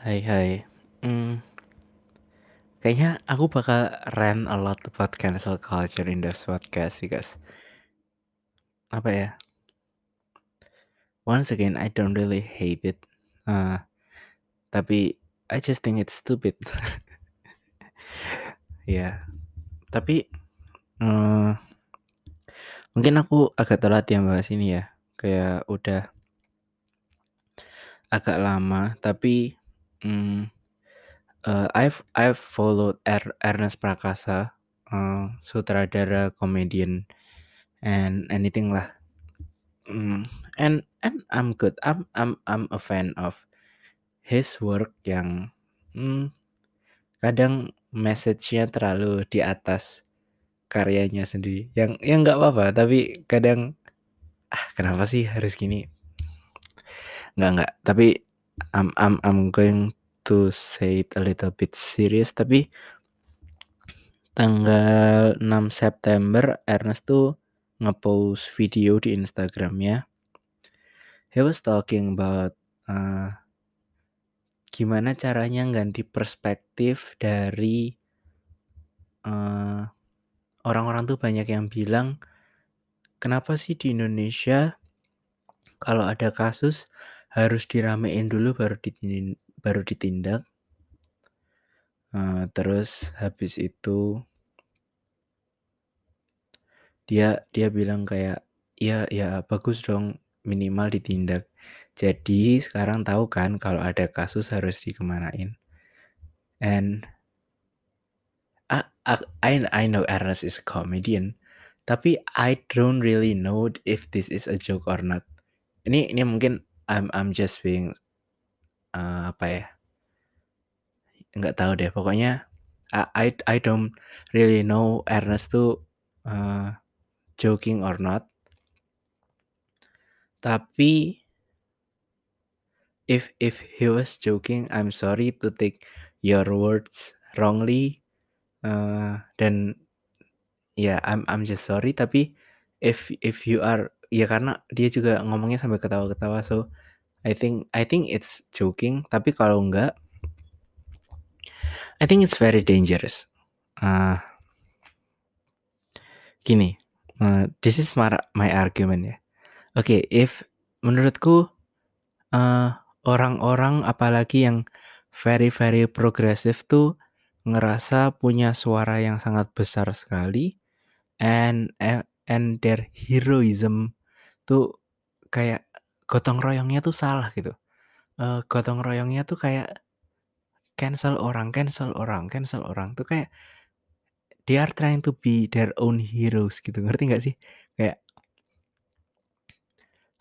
Hai hai, mmm, kayaknya aku bakal rant a lot about cancel culture in this podcast guys. Apa ya? Once again, I don't really hate it, uh, tapi I just think it's stupid. Ya, tapi, eee, mungkin aku agak telat ya bahas ini ya, kayak udah agak lama, tapi, mmm, eee, I've I've followed Er Ernest Prakasa, eee, sutradara, komedian, and anything lah. Mmm, and and I'm good, I'm I'm I'm a fan of his work yang, mmm, kadang message-nya terlalu di atas karyanya sendiri, yang yang nggak apa-apa, tapi kadang, ah, kenapa sih harus gini? Nggak nggak, tapi I'm I'm I'm going to say it a little bit serious, tapi tanggal 6 September Ernest tuh nge-post video di Instagram-nya. He was talking about, eee, gimana caranya ganti perspektif dari eee, orang-orang tuh banyak yang bilang, "Kenapa sih di Indonesia kalau ada kasus harus diramein dulu baru ditin baru ditindak?" Eee, terus habis itu dia dia bilang kayak, "Ya ya bagus dong minimal ditindak. Jadi sekarang tahu kan kalau ada kasus harus dikemanain." And ak I I know Ernest is a comedian, tapi I don't really know if this is a joke or not. Ini ini mungkin I'm I'm just being, eee, apa ya nggak tahu deh, pokoknya I I don't really know Ernest tuh, eee, joking or not. Tapi if if he was joking, I'm sorry to take your words wrongly, eee, dan ya I'm I'm just sorry, tapi if if you are ya karena dia juga ngomongnya sambil ketawa-ketawa, so I think I think it's joking, tapi kalau enggak I think it's very dangerous. Eee gini, eee, this is mara my argument ya. Oke, if menurutku, eee, orang-orang apalagi yang very very progressive tuh ngerasa punya suara yang sangat besar sekali and and their heroism tuh kayak gotong royongnya tuh salah gitu. Eee, gotong royongnya tuh kayak cancel orang cancel orang cancel orang, tuh kayak they are trying to be their own heroes gitu, ngerti nggak sih? Kayak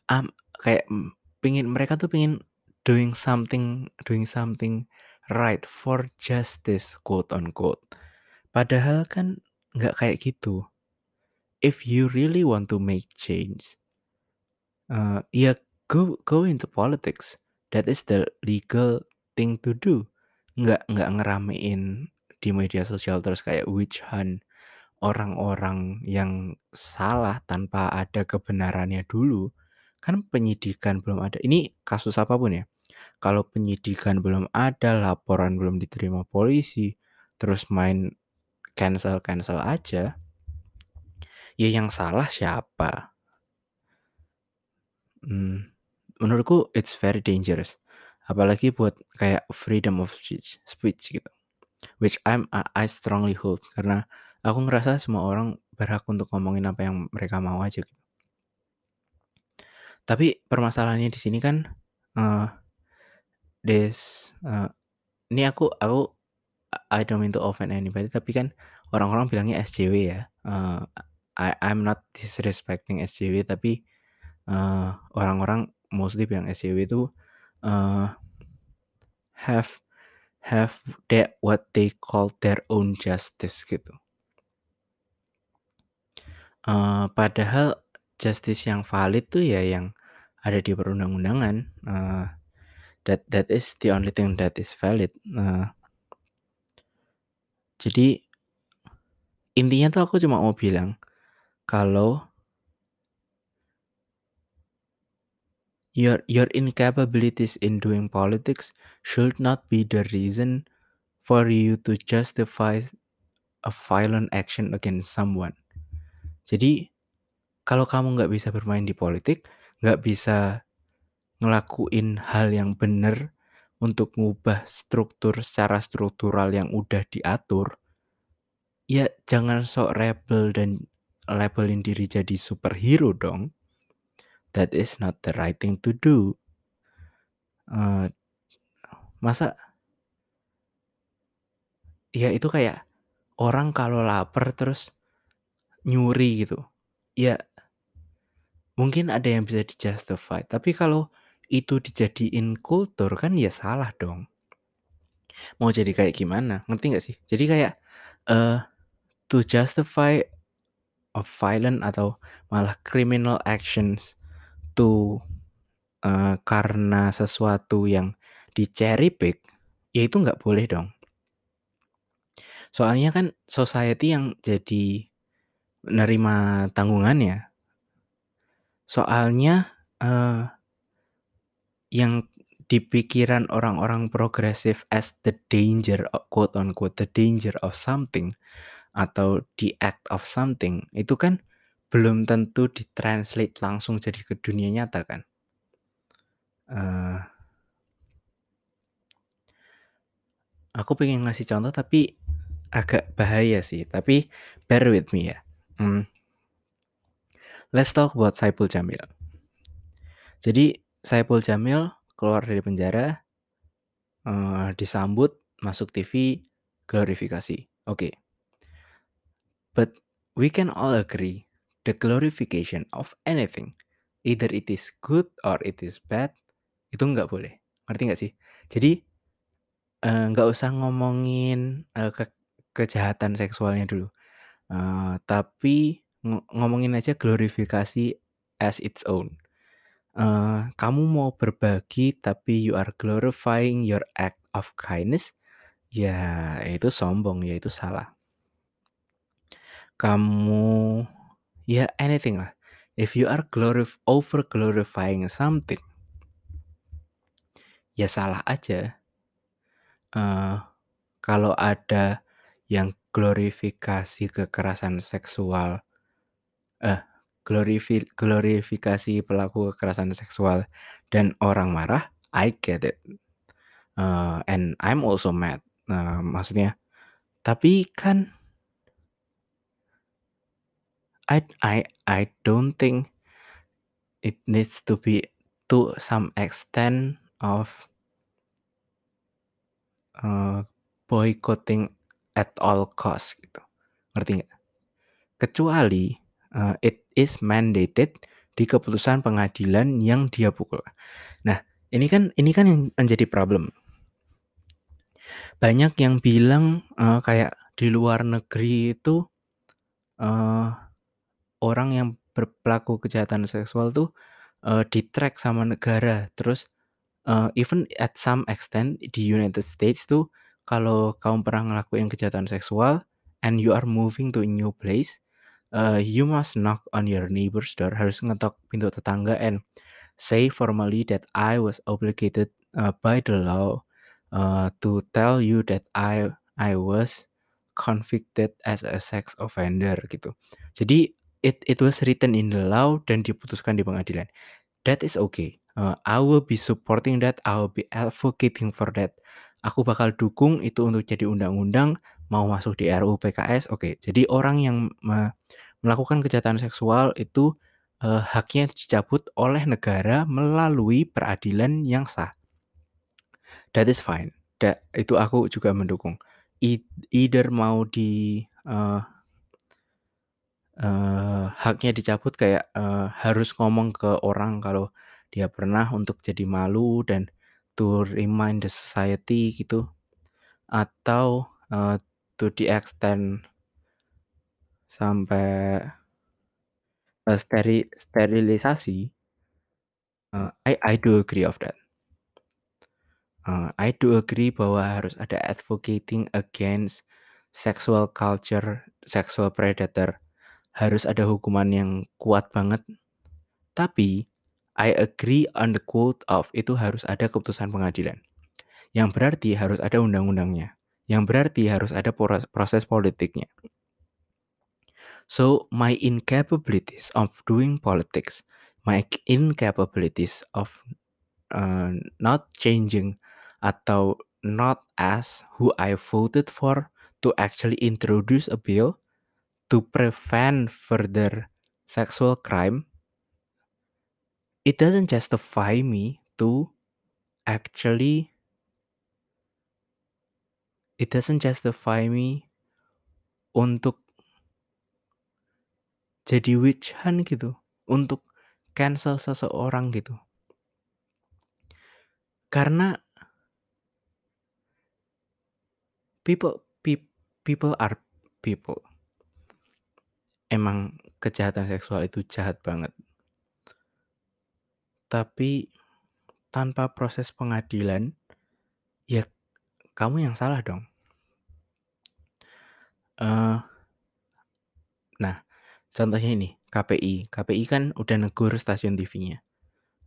mmm, kayak, mmm, pengen mereka tuh pengen doing something doing something right for justice, quote unquote. Padahal kan nggak kayak gitu. If you really want to make change, eee, ya go go into politics, that is the legal thing to do. Nggak nggak ngeramein di media sosial terus kayak witch hunt orang-orang yang salah tanpa ada kebenarannya dulu. Kan penyidikan belum ada ini kasus apa pun ya, kalau penyidikan belum ada, laporan belum diterima polisi, terus main cancel-cancel aja, ya yang salah siapa? Mmm, menurutku it's very dangerous, apalagi buat kayak freedom of speech speech gitu, which I'm I strongly hold. Karena aku ngerasa semua orang berhak untuk ngomongin apa yang mereka mau aja gitu. Tapi permasalahannya di sini kan, eee, this eee, ini aku aku I don't mean to offend anybody, tapi kan orang-orang bilangnya SJW ya, eee, I I'm not disrespecting SJW, tapi, eee, orang-orang mostly bilang SJW itu, eee, have have that what they call their own justice gitu. Eee, padahal justice yang valid tuh ya yang ada di perundang-undangan, eee, that that is the only thing that is valid, eee jadi intinya tuh aku cuma mau bilang kalau Your your incapabilities in doing politics should not be the reason for you to justify a violent action against someone. Jadi, kalau kamu nggak bisa bermain di politik, nggak bisa ngelakuin hal yang bener untuk ngubah struktur secara struktural yang udah diatur, ya jangan sok rebel dan labelin diri jadi superhero dong. That is not the right thing to do. Uh, masa ya itu kayak orang kalau lapar terus nyuri gitu. Ya mungkin ada yang bisa di-justify, tapi kalau itu dijadiin kultur kan ya salah dong. Mau jadi kayak gimana, ngerti nggak sih? Jadi kayak, uh, to justify a violent atau malah criminal actions to uh, karena sesuatu yang di-cherry pick, ya itu nggak boleh dong. Soalnya kan society yang jadi nerima tanggungannya. Soalnya, uh, yang di pikiran orang-orang progresif as the danger, quote unquote, "the danger of something" atau the act of something, itu kan belum tentu di-translate langsung jadi ke dunia nyata kan. Uh aku pengen ngasih contoh tapi agak bahaya sih, tapi bear with me ya. Hmm. Let's talk about Saipul Jamil. Jadi Saipul Jamil keluar dari penjara, uh, disambut, masuk TV, glorifikasi. Oke. But we can all agree the glorification of anything, either it is good or it is bad, itu nggak boleh. Ngerti nggak sih? Jadi uh, usah ngomongin uh, ke kejahatan seksualnya dulu, uh, tapi ngo ngomongin aja glorifikasi as its own. Uh, kamu mau berbagi tapi you are glorifying your act of kindness, ya itu sombong, ya itu salah. Kamu ya anything lah, if you are glorif over glorifying something ya salah aja. Uh, kalau ada yang glorifikasi kekerasan seksual, eh, glorifi glorifikasi pelaku kekerasan seksual dan orang marah, I get it. Uh, and I'm also mad. Nah, maksudnya tapi kan I I I don't think it needs to be to some extent of uh, boycotting at all cost gitu, ngerti nggak? Kecuali, uh, it is mandated di keputusan pengadilan yang dia pukul. Nah, ini kan ini kan yang menjadi problem. Banyak yang bilang, uh, kayak di luar negeri itu, uh, orang yang berpelaku kejahatan seksual tuh, uh, di-track sama negara. Terus, uh, even at some extent di United States tuh kalau kamu pernah ngelakuin kejahatan seksual and you are moving to a new place, uh, you must knock on your neighbor's door, harus ngetok pintu tetangga and say formally that I was obligated, uh, by the law, uh, to tell you that I I was convicted as a sex offender gitu. Jadi it it was written in the law dan diputuskan di pengadilan. That is okay. Uh, I will be supporting that, I will be advocating for that. Aku bakal dukung itu untuk jadi undang-undang, mau masuk di RUU PKS, oke. Jadi orang yang me melakukan kejahatan seksual itu, uh, haknya dicabut oleh negara melalui peradilan yang sah. That is fine. Da itu aku juga mendukung. Eith either mau di, uh uh, haknya dicabut kayak, uh, harus ngomong ke orang kalau dia pernah untuk jadi malu dan to remind the society gitu, atau, uh, to the extent sampai uh, steri sterilisasi. Uh, I I do agree of that. Uh, I do agree bahwa harus ada advocating against sexual culture, sexual predator. Harus ada hukuman yang kuat banget. Tapi I agree on the quote of itu harus ada keputusan pengadilan. Yang berarti harus ada undang-undangnya. Yang berarti harus ada proses politiknya. So my incapabilities of doing politics, my incapabilities of uh, not changing atau not as who I voted for to actually introduce a bill to prevent further sexual crime, it doesn't justify me to actually it doesn't justify me untuk jadi witch hunt gitu, untuk cancel seseorang gitu. Karena people people are people. Emang kejahatan seksual itu jahat banget. Tapi tanpa proses pengadilan, ya kamu yang salah dong. Uh, nah, contohnya ini KPI. KPI kan udah negur stasiun TV-nya.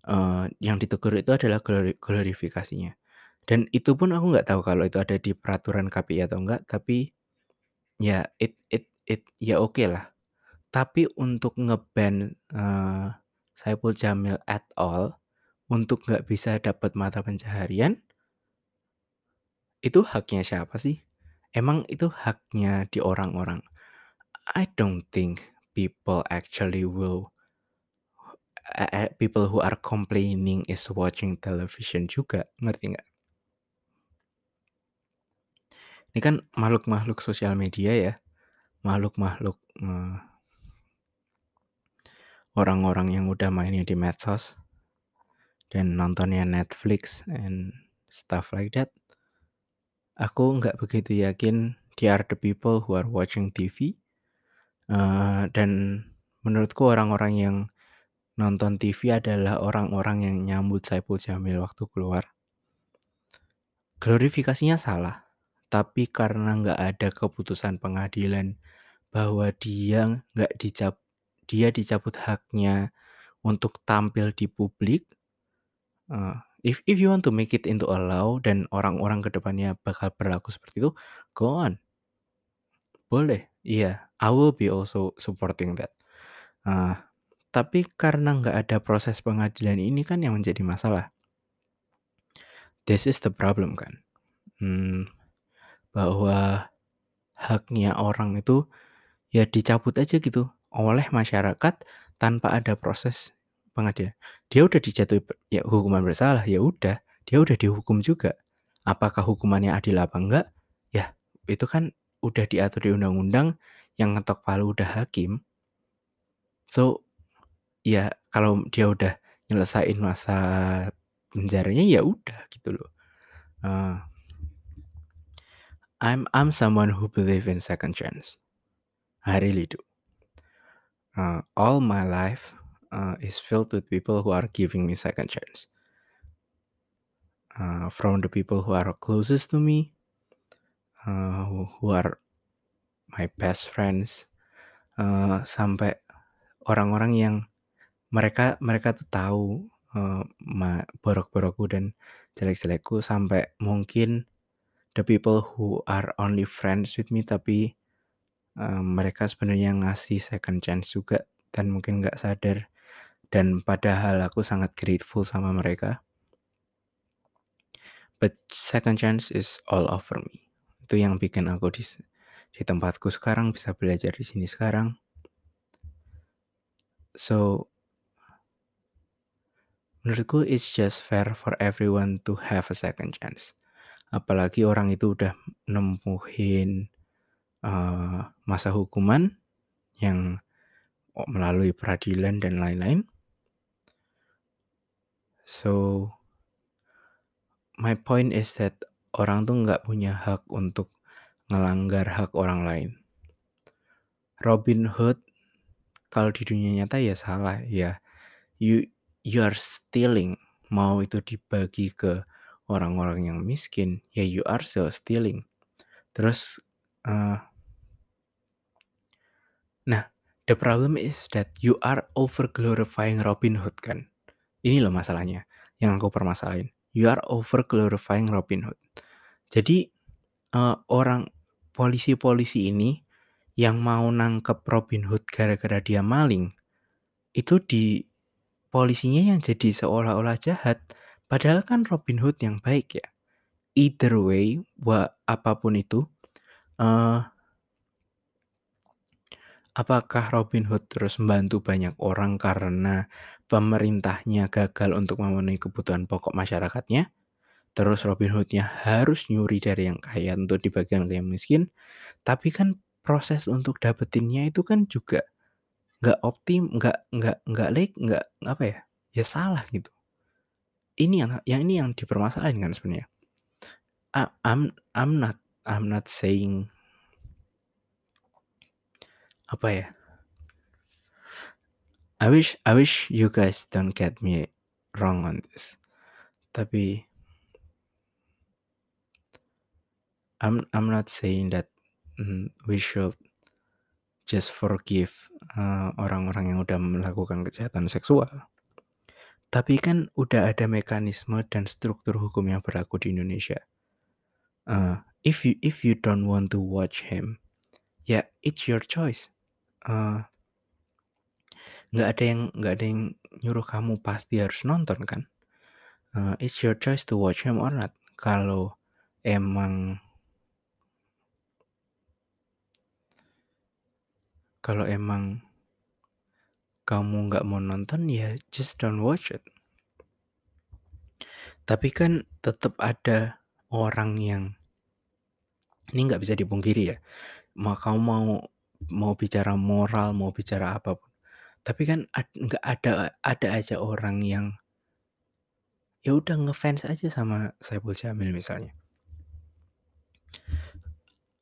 Uh, yang ditegur itu adalah glorifikasinya. Dan itu pun aku nggak tahu kalau itu ada di peraturan KPI atau enggak, tapi ya it it it ya oke okay lah. Tapi untuk ngeban uh, Saipul Jamil at all untuk nggak bisa dapat mata pencaharian, itu haknya siapa sih? Emang itu haknya di orang-orang. I don't think people actually will uh, people who are complaining is watching television juga, ngerti nggak? Ini kan makhluk-makhluk sosial media ya, makhluk-makhluk uh, orang-orang yang udah mainnya di medsos dan nontonnya Netflix and stuff like that. Aku nggak begitu yakin they are the people who are watching TV. Uh, dan menurutku orang-orang yang nonton TV adalah orang-orang yang nyambut Saipul Jamil waktu keluar. Glorifikasinya salah tapi karena nggak ada keputusan pengadilan bahwa dia nggak dicap dia dicabut haknya untuk tampil di publik. Uh, if if you want to make it into a law dan orang-orang ke depannya bakal berlaku seperti itu, go on. Boleh, iya, yeah, I will be also supporting that. Uh, tapi karena nggak ada proses pengadilan ini kan yang menjadi masalah. This is the problem kan. Hmm, bahwa haknya orang itu ya dicabut aja gitu oleh masyarakat tanpa ada proses pengadilan. Dia udah dijatuhi ya hukuman bersalah, ya udah, dia udah dihukum juga. Apakah hukumannya adil apa enggak? Ya, itu kan udah diatur di undang-undang yang ngetok palu udah hakim. So, ya kalau dia udah nyelesain masa penjaranya ya udah gitu loh. Uh, I'm I'm someone who believe in second chance. I really do. Uh, all my life uh, is filled with people who are giving me second chance. Uh, from the people who are closest to me, uh, who, who are my best friends, uh, sampai orang-orang yang mereka mereka tuh tahu uh, borok-borokku dan jelek-jelekku sampai mungkin the people who are only friends with me tapi mereka sebenarnya ngasih second chance juga dan mungkin nggak sadar. Dan padahal aku sangat grateful sama mereka. But second chance is all over me. Itu yang bikin aku di di tempatku sekarang bisa belajar di sini sekarang. So menurutku it's just fair for everyone to have a second chance. Apalagi orang itu udah nempuhin uh, masa hukuman yang melalui peradilan dan lain-lain. So, my point is that orang tuh nggak punya hak untuk ngelanggar hak orang lain. Robin Hood kalau di dunia nyata ya salah ya. You you are stealing. Mau itu dibagi ke orang-orang yang miskin, ya you are still stealing. Terus, uh, nah, the problem is that you are over glorifying Robin Hood kan. Ini loh masalahnya, yang aku permasalahin. You are over glorifying Robin Hood. Jadi, uh, orang polisi-polisi ini yang mau nangkep Robin Hood gara-gara dia maling, itu di polisinya yang jadi seolah-olah jahat, padahal kan Robin Hood yang baik ya. Either way, wa apa pun itu, uh, apakah Robin Hood terus membantu banyak orang karena pemerintahnya gagal untuk memenuhi kebutuhan pokok masyarakatnya, terus Robin Hoodnya harus nyuri dari yang kaya untuk dibagikan ke yang miskin, tapi kan proses untuk dapetinnya itu kan juga nggak optim, nggak nggak nggak lek, nggak apa ya, ya salah gitu. Ini yang yang ini yang dipermasalahin kan sebenarnya. I'm I'm not I'm not saying apa ya I wish I wish you guys don't get me wrong on this. Tapi I'm I'm not saying that mm, we should just forgive uh, orang-orang uh, yang udah melakukan kejahatan seksual. Tapi kan udah ada mekanisme dan struktur hukum yang berlaku di Indonesia. Uh, if you if you don't want to watch him, ya yeah, it's your choice. Uh, nggak ada yang nggak ada yang nyuruh kamu pasti harus nonton kan? Uh, it's your choice to watch him or not. Kalau emang kalau emang kamu nggak mau nonton ya just don't watch it. Tapi kan tetap ada orang yang ini nggak bisa dipungkiri ya mau kamu mau mau bicara moral mau bicara apa pun tapi kan nggak ada ada aja orang yang ya udah ngefans aja sama Saiful Jamil misalnya.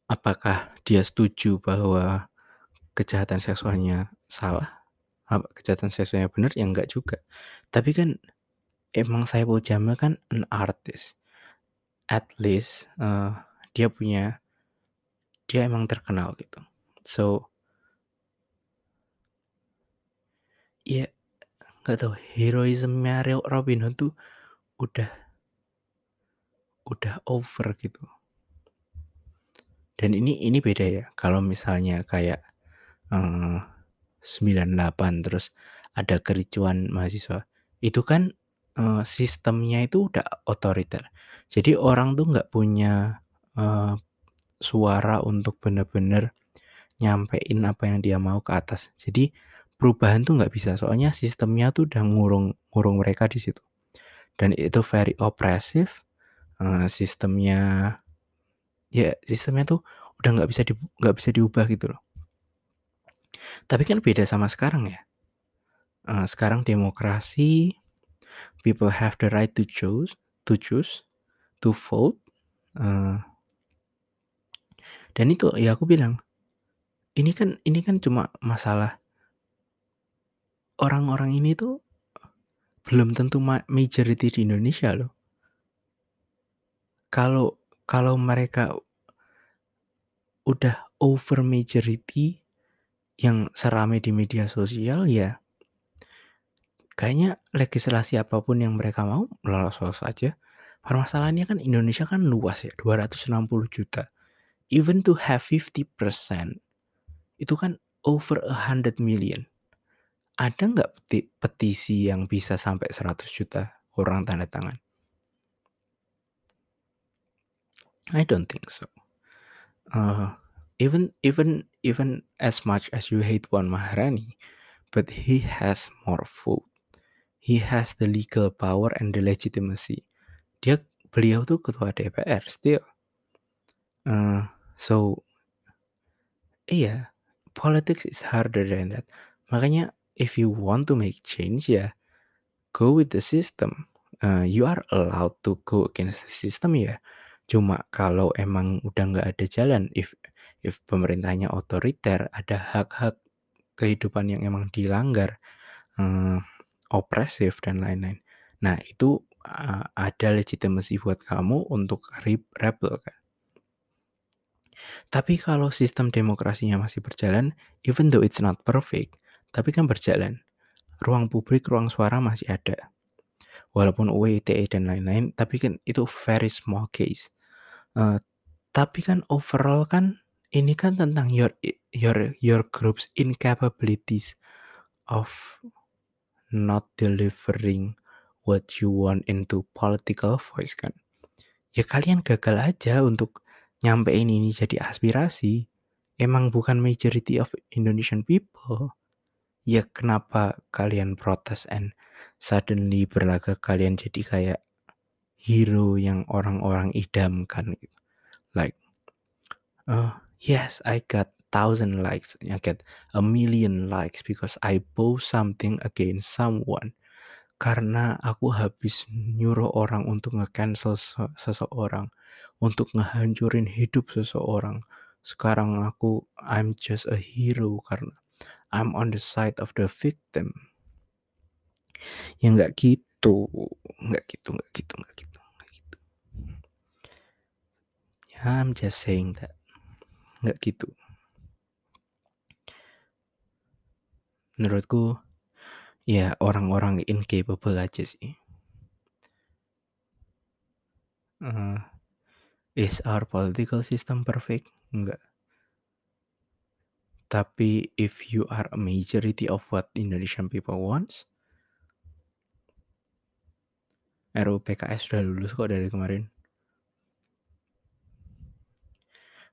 Apakah dia setuju bahwa kejahatan seksualnya salah? Apa kejahatan seksualnya benar? Ya enggak juga. Tapi kan emang Saiful Jamil kan an artist. At least uh, dia punya dia emang terkenal gitu. So ya nggak tahu heroismnya Robin Hood tuh udah udah over gitu. Dan ini ini beda ya. Kalau misalnya kayak eh, 98 terus ada kericuan mahasiswa, itu kan uh, sistemnya itu udah otoriter. Jadi orang tuh nggak punya uh, suara untuk bener-bener nyampein apa yang dia mau ke atas. Jadi perubahan tuh nggak bisa. Soalnya sistemnya tuh udah ngurung ngurung mereka di situ. Dan itu very oppressive uh, sistemnya ya sistemnya tuh udah nggak bisa nggak bisa diubah gitu loh. Tapi kan beda sama sekarang ya. Uh, sekarang demokrasi people have the right to choose to choose to vote uh, dan itu ya aku bilang ini kan ini kan cuma masalah orang-orang ini tuh belum tentu majority di Indonesia loh. Kalau kalau mereka udah over majority yang serame di media sosial ya kayaknya legislasi apa pun yang mereka mau lolos-lolos aja. Permasalahannya kan Indonesia kan luas ya, 260 juta. Even to have 50% itu kan over 100 million ada nggak peti petisi yang bisa sampai 100 juta orang tanda tangan? I don't think so. Uh, even even even as much as you hate Puan Maharani, but he has more vote. He has the legal power and the legitimacy. Dia beliau tuh ketua DPR still. Uh, so iya, politics is harder than that. Makanya if you want to make change ya go with the system. Uh, you are allowed to go against the system ya. Cuma kalau emang udah nggak ada jalan, if if pemerintahnya otoriter, ada hak-hak kehidupan yang emang dilanggar, uh, opresif dan lain-lain. Nah itu uh, ada legitimasi buat kamu untuk rebel kan. Tapi kalau sistem demokrasinya masih berjalan, even though it's not perfect, tapi kan berjalan. Ruang publik, ruang suara masih ada. walaupun UU ITE dan lain-lain, tapi kan itu very small case. Uh, tapi kan overall kan ini kan tentang your your your group's incapabilities of not delivering what you want into political voice kan. Ya kalian gagal aja untuk nyampein ini jadi aspirasi. Emang bukan majority of Indonesian people. Ya kenapa kalian protes and suddenly berlagak kalian jadi kayak hero yang orang-orang idamkan gitu. Like, uh, yes, I got thousand likes, I get a million likes because I post something against someone. Karena aku habis nyuruh orang untuk nge-cancel seseorang, untuk ngehancurin hidup seseorang. Sekarang aku I'm just a hero karena I'm on the side of the victim. Ya nggak gitu, nggak gitu, nggak gitu, nggak gitu, nggak gitu. I'm just saying that, nggak gitu. Menurutku, ya orang-orang incapable aja sih. Uh, is our political system perfect? Enggak. Tapi if you are a majority of what Indonesian people wants, RUU PKS sudah lulus kok dari kemarin.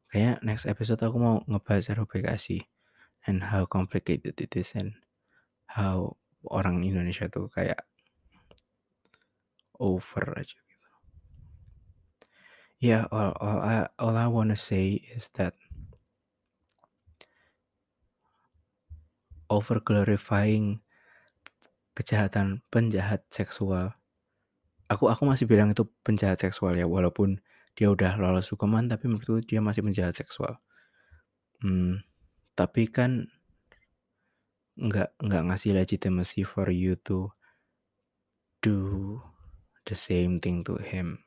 Kayak next episode aku mau ngebahas RUU PKS sih. And how complicated it is and how orang Indonesia tuh kayak over aja. Yeah, all, all I all I wanna say is that over glorifying kejahatan penjahat seksual. Aku aku masih bilang itu penjahat seksual ya, walaupun dia udah lolos hukuman, tapi menurutku dia masih penjahat seksual. Hmm, tapi kan nggak nggak ngasih legitimacy for you to do the same thing to him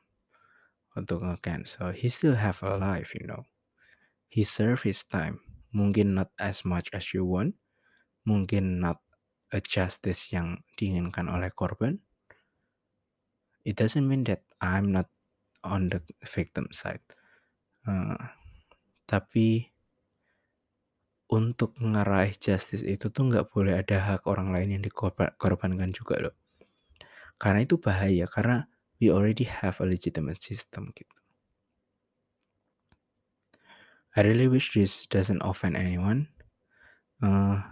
untuk nge-cancel. He still have a life, you know. He serve his time. Mungkin not as much as you want. Mungkin not a justice yang diinginkan oleh korban. It doesn't mean that I'm not on the victim side. Uh, tapi untuk ngeraih justice itu tuh nggak boleh ada hak orang lain yang dikorbankan juga loh. Karena itu bahaya, karena we already have a legitimate system gitu. I really wish this doesn't offend anyone. Uh,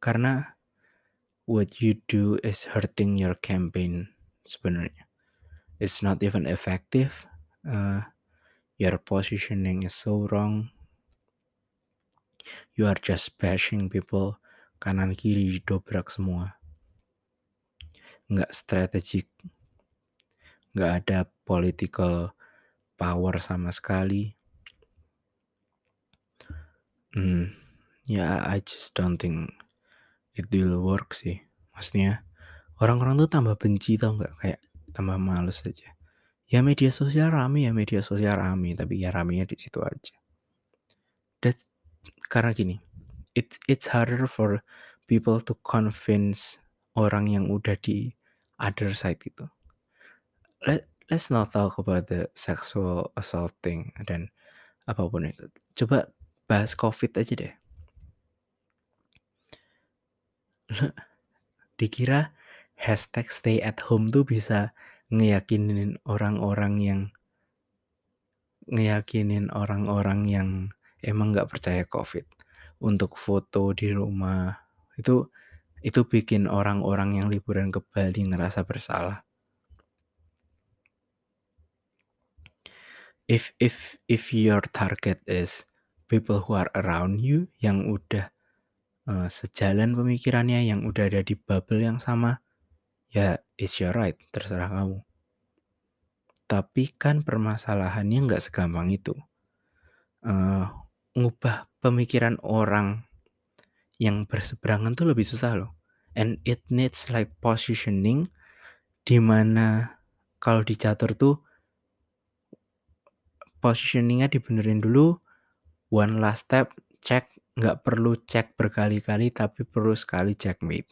karena what you do is hurting your campaign sebenarnya. It's not even effective. Uh, your positioning is so wrong. You are just bashing people kanan kiri dobrak semua. Nggak strategik. Nggak ada political power sama sekali. Hmm, ya yeah, I just don't think it will work sih. Maksudnya orang-orang tuh tambah benci tau nggak kayak tambah males aja. Ya media sosial rame ya media sosial rame tapi ya ramenya di situ aja. That's, karena gini, it it's harder for people to convince orang yang udah di other side itu. Let, let's not talk about the sexual assaulting dan apa pun itu. Coba bahas COVID aja deh. Dikira hashtag stay at home tuh bisa ngeyakinin orang-orang yang ngeyakinin orang-orang yang emang nggak percaya COVID untuk foto di rumah itu itu bikin orang-orang yang liburan ke Bali ngerasa bersalah. If if if your target is people who are around you yang udah uh, sejalan pemikirannya, yang udah ada di bubble yang sama, ya it's your right, terserah kamu. Tapi kan permasalahannya nggak segampang itu. Uh, ngubah pemikiran orang yang berseberangan tuh lebih susah loh. And it needs like positioning di mana kalau dicatur tuh positioningnya dibenerin dulu one last step cek nggak perlu cek berkali-kali tapi perlu sekali checkmate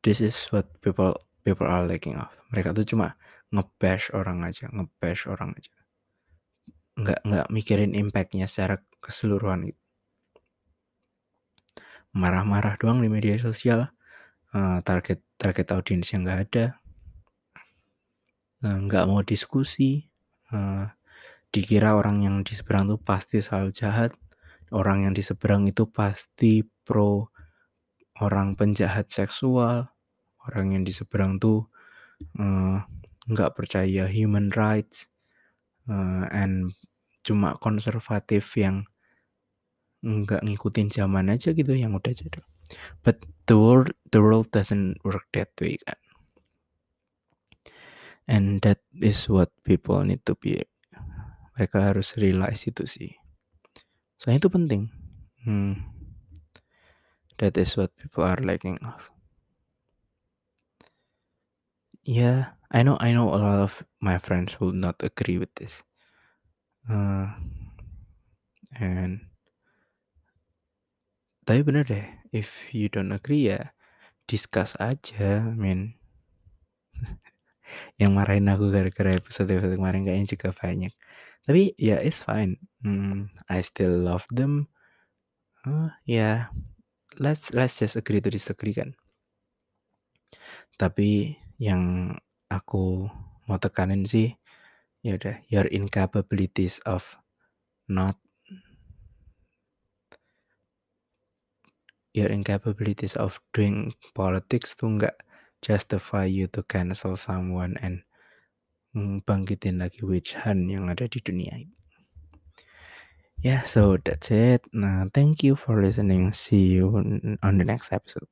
this is what people people are lacking of. Mereka tuh cuma nge-bash orang aja, nge-bash orang aja. Nggak nggak mikirin impact-nya secara keseluruhan gitu. Marah-marah doang di media sosial, uh, target target audiensnya nggak ada. Uh, nggak mau diskusi, uh, dikira orang yang di seberang tuh pasti selalu jahat, orang yang di seberang itu pasti pro orang penjahat seksual, orang yang di seberang tuh uh, nggak percaya human rights, and cuma konservatif yang nggak ngikutin zaman aja gitu yang udah jadi. But the world the world doesn't work that way kan. And that is what people need to be. Mereka harus realize itu sih. Soalnya itu penting. Hmm. That is what people are lacking of. Yeah, I know I know a lot of my friends will not agree with this. Uh, and tapi bener deh, if you don't agree ya discuss aja, I mean. Yang marahin aku gara-gara episode-episode kemarin kayaknya juga banyak. Tapi ya it's fine. Hmm, I still love them. Uh, ya, yeah. let's let's just agree to disagree kan. Tapi yang aku mau tekanin sih, ya udah your incapabilities of not your incapabilities of doing politics tuh nggak justify you to cancel someone and bangkitin lagi witch hunt yang ada di dunia ini. Yeah, so that's it. Nah, thank you for listening. See you on the next episode.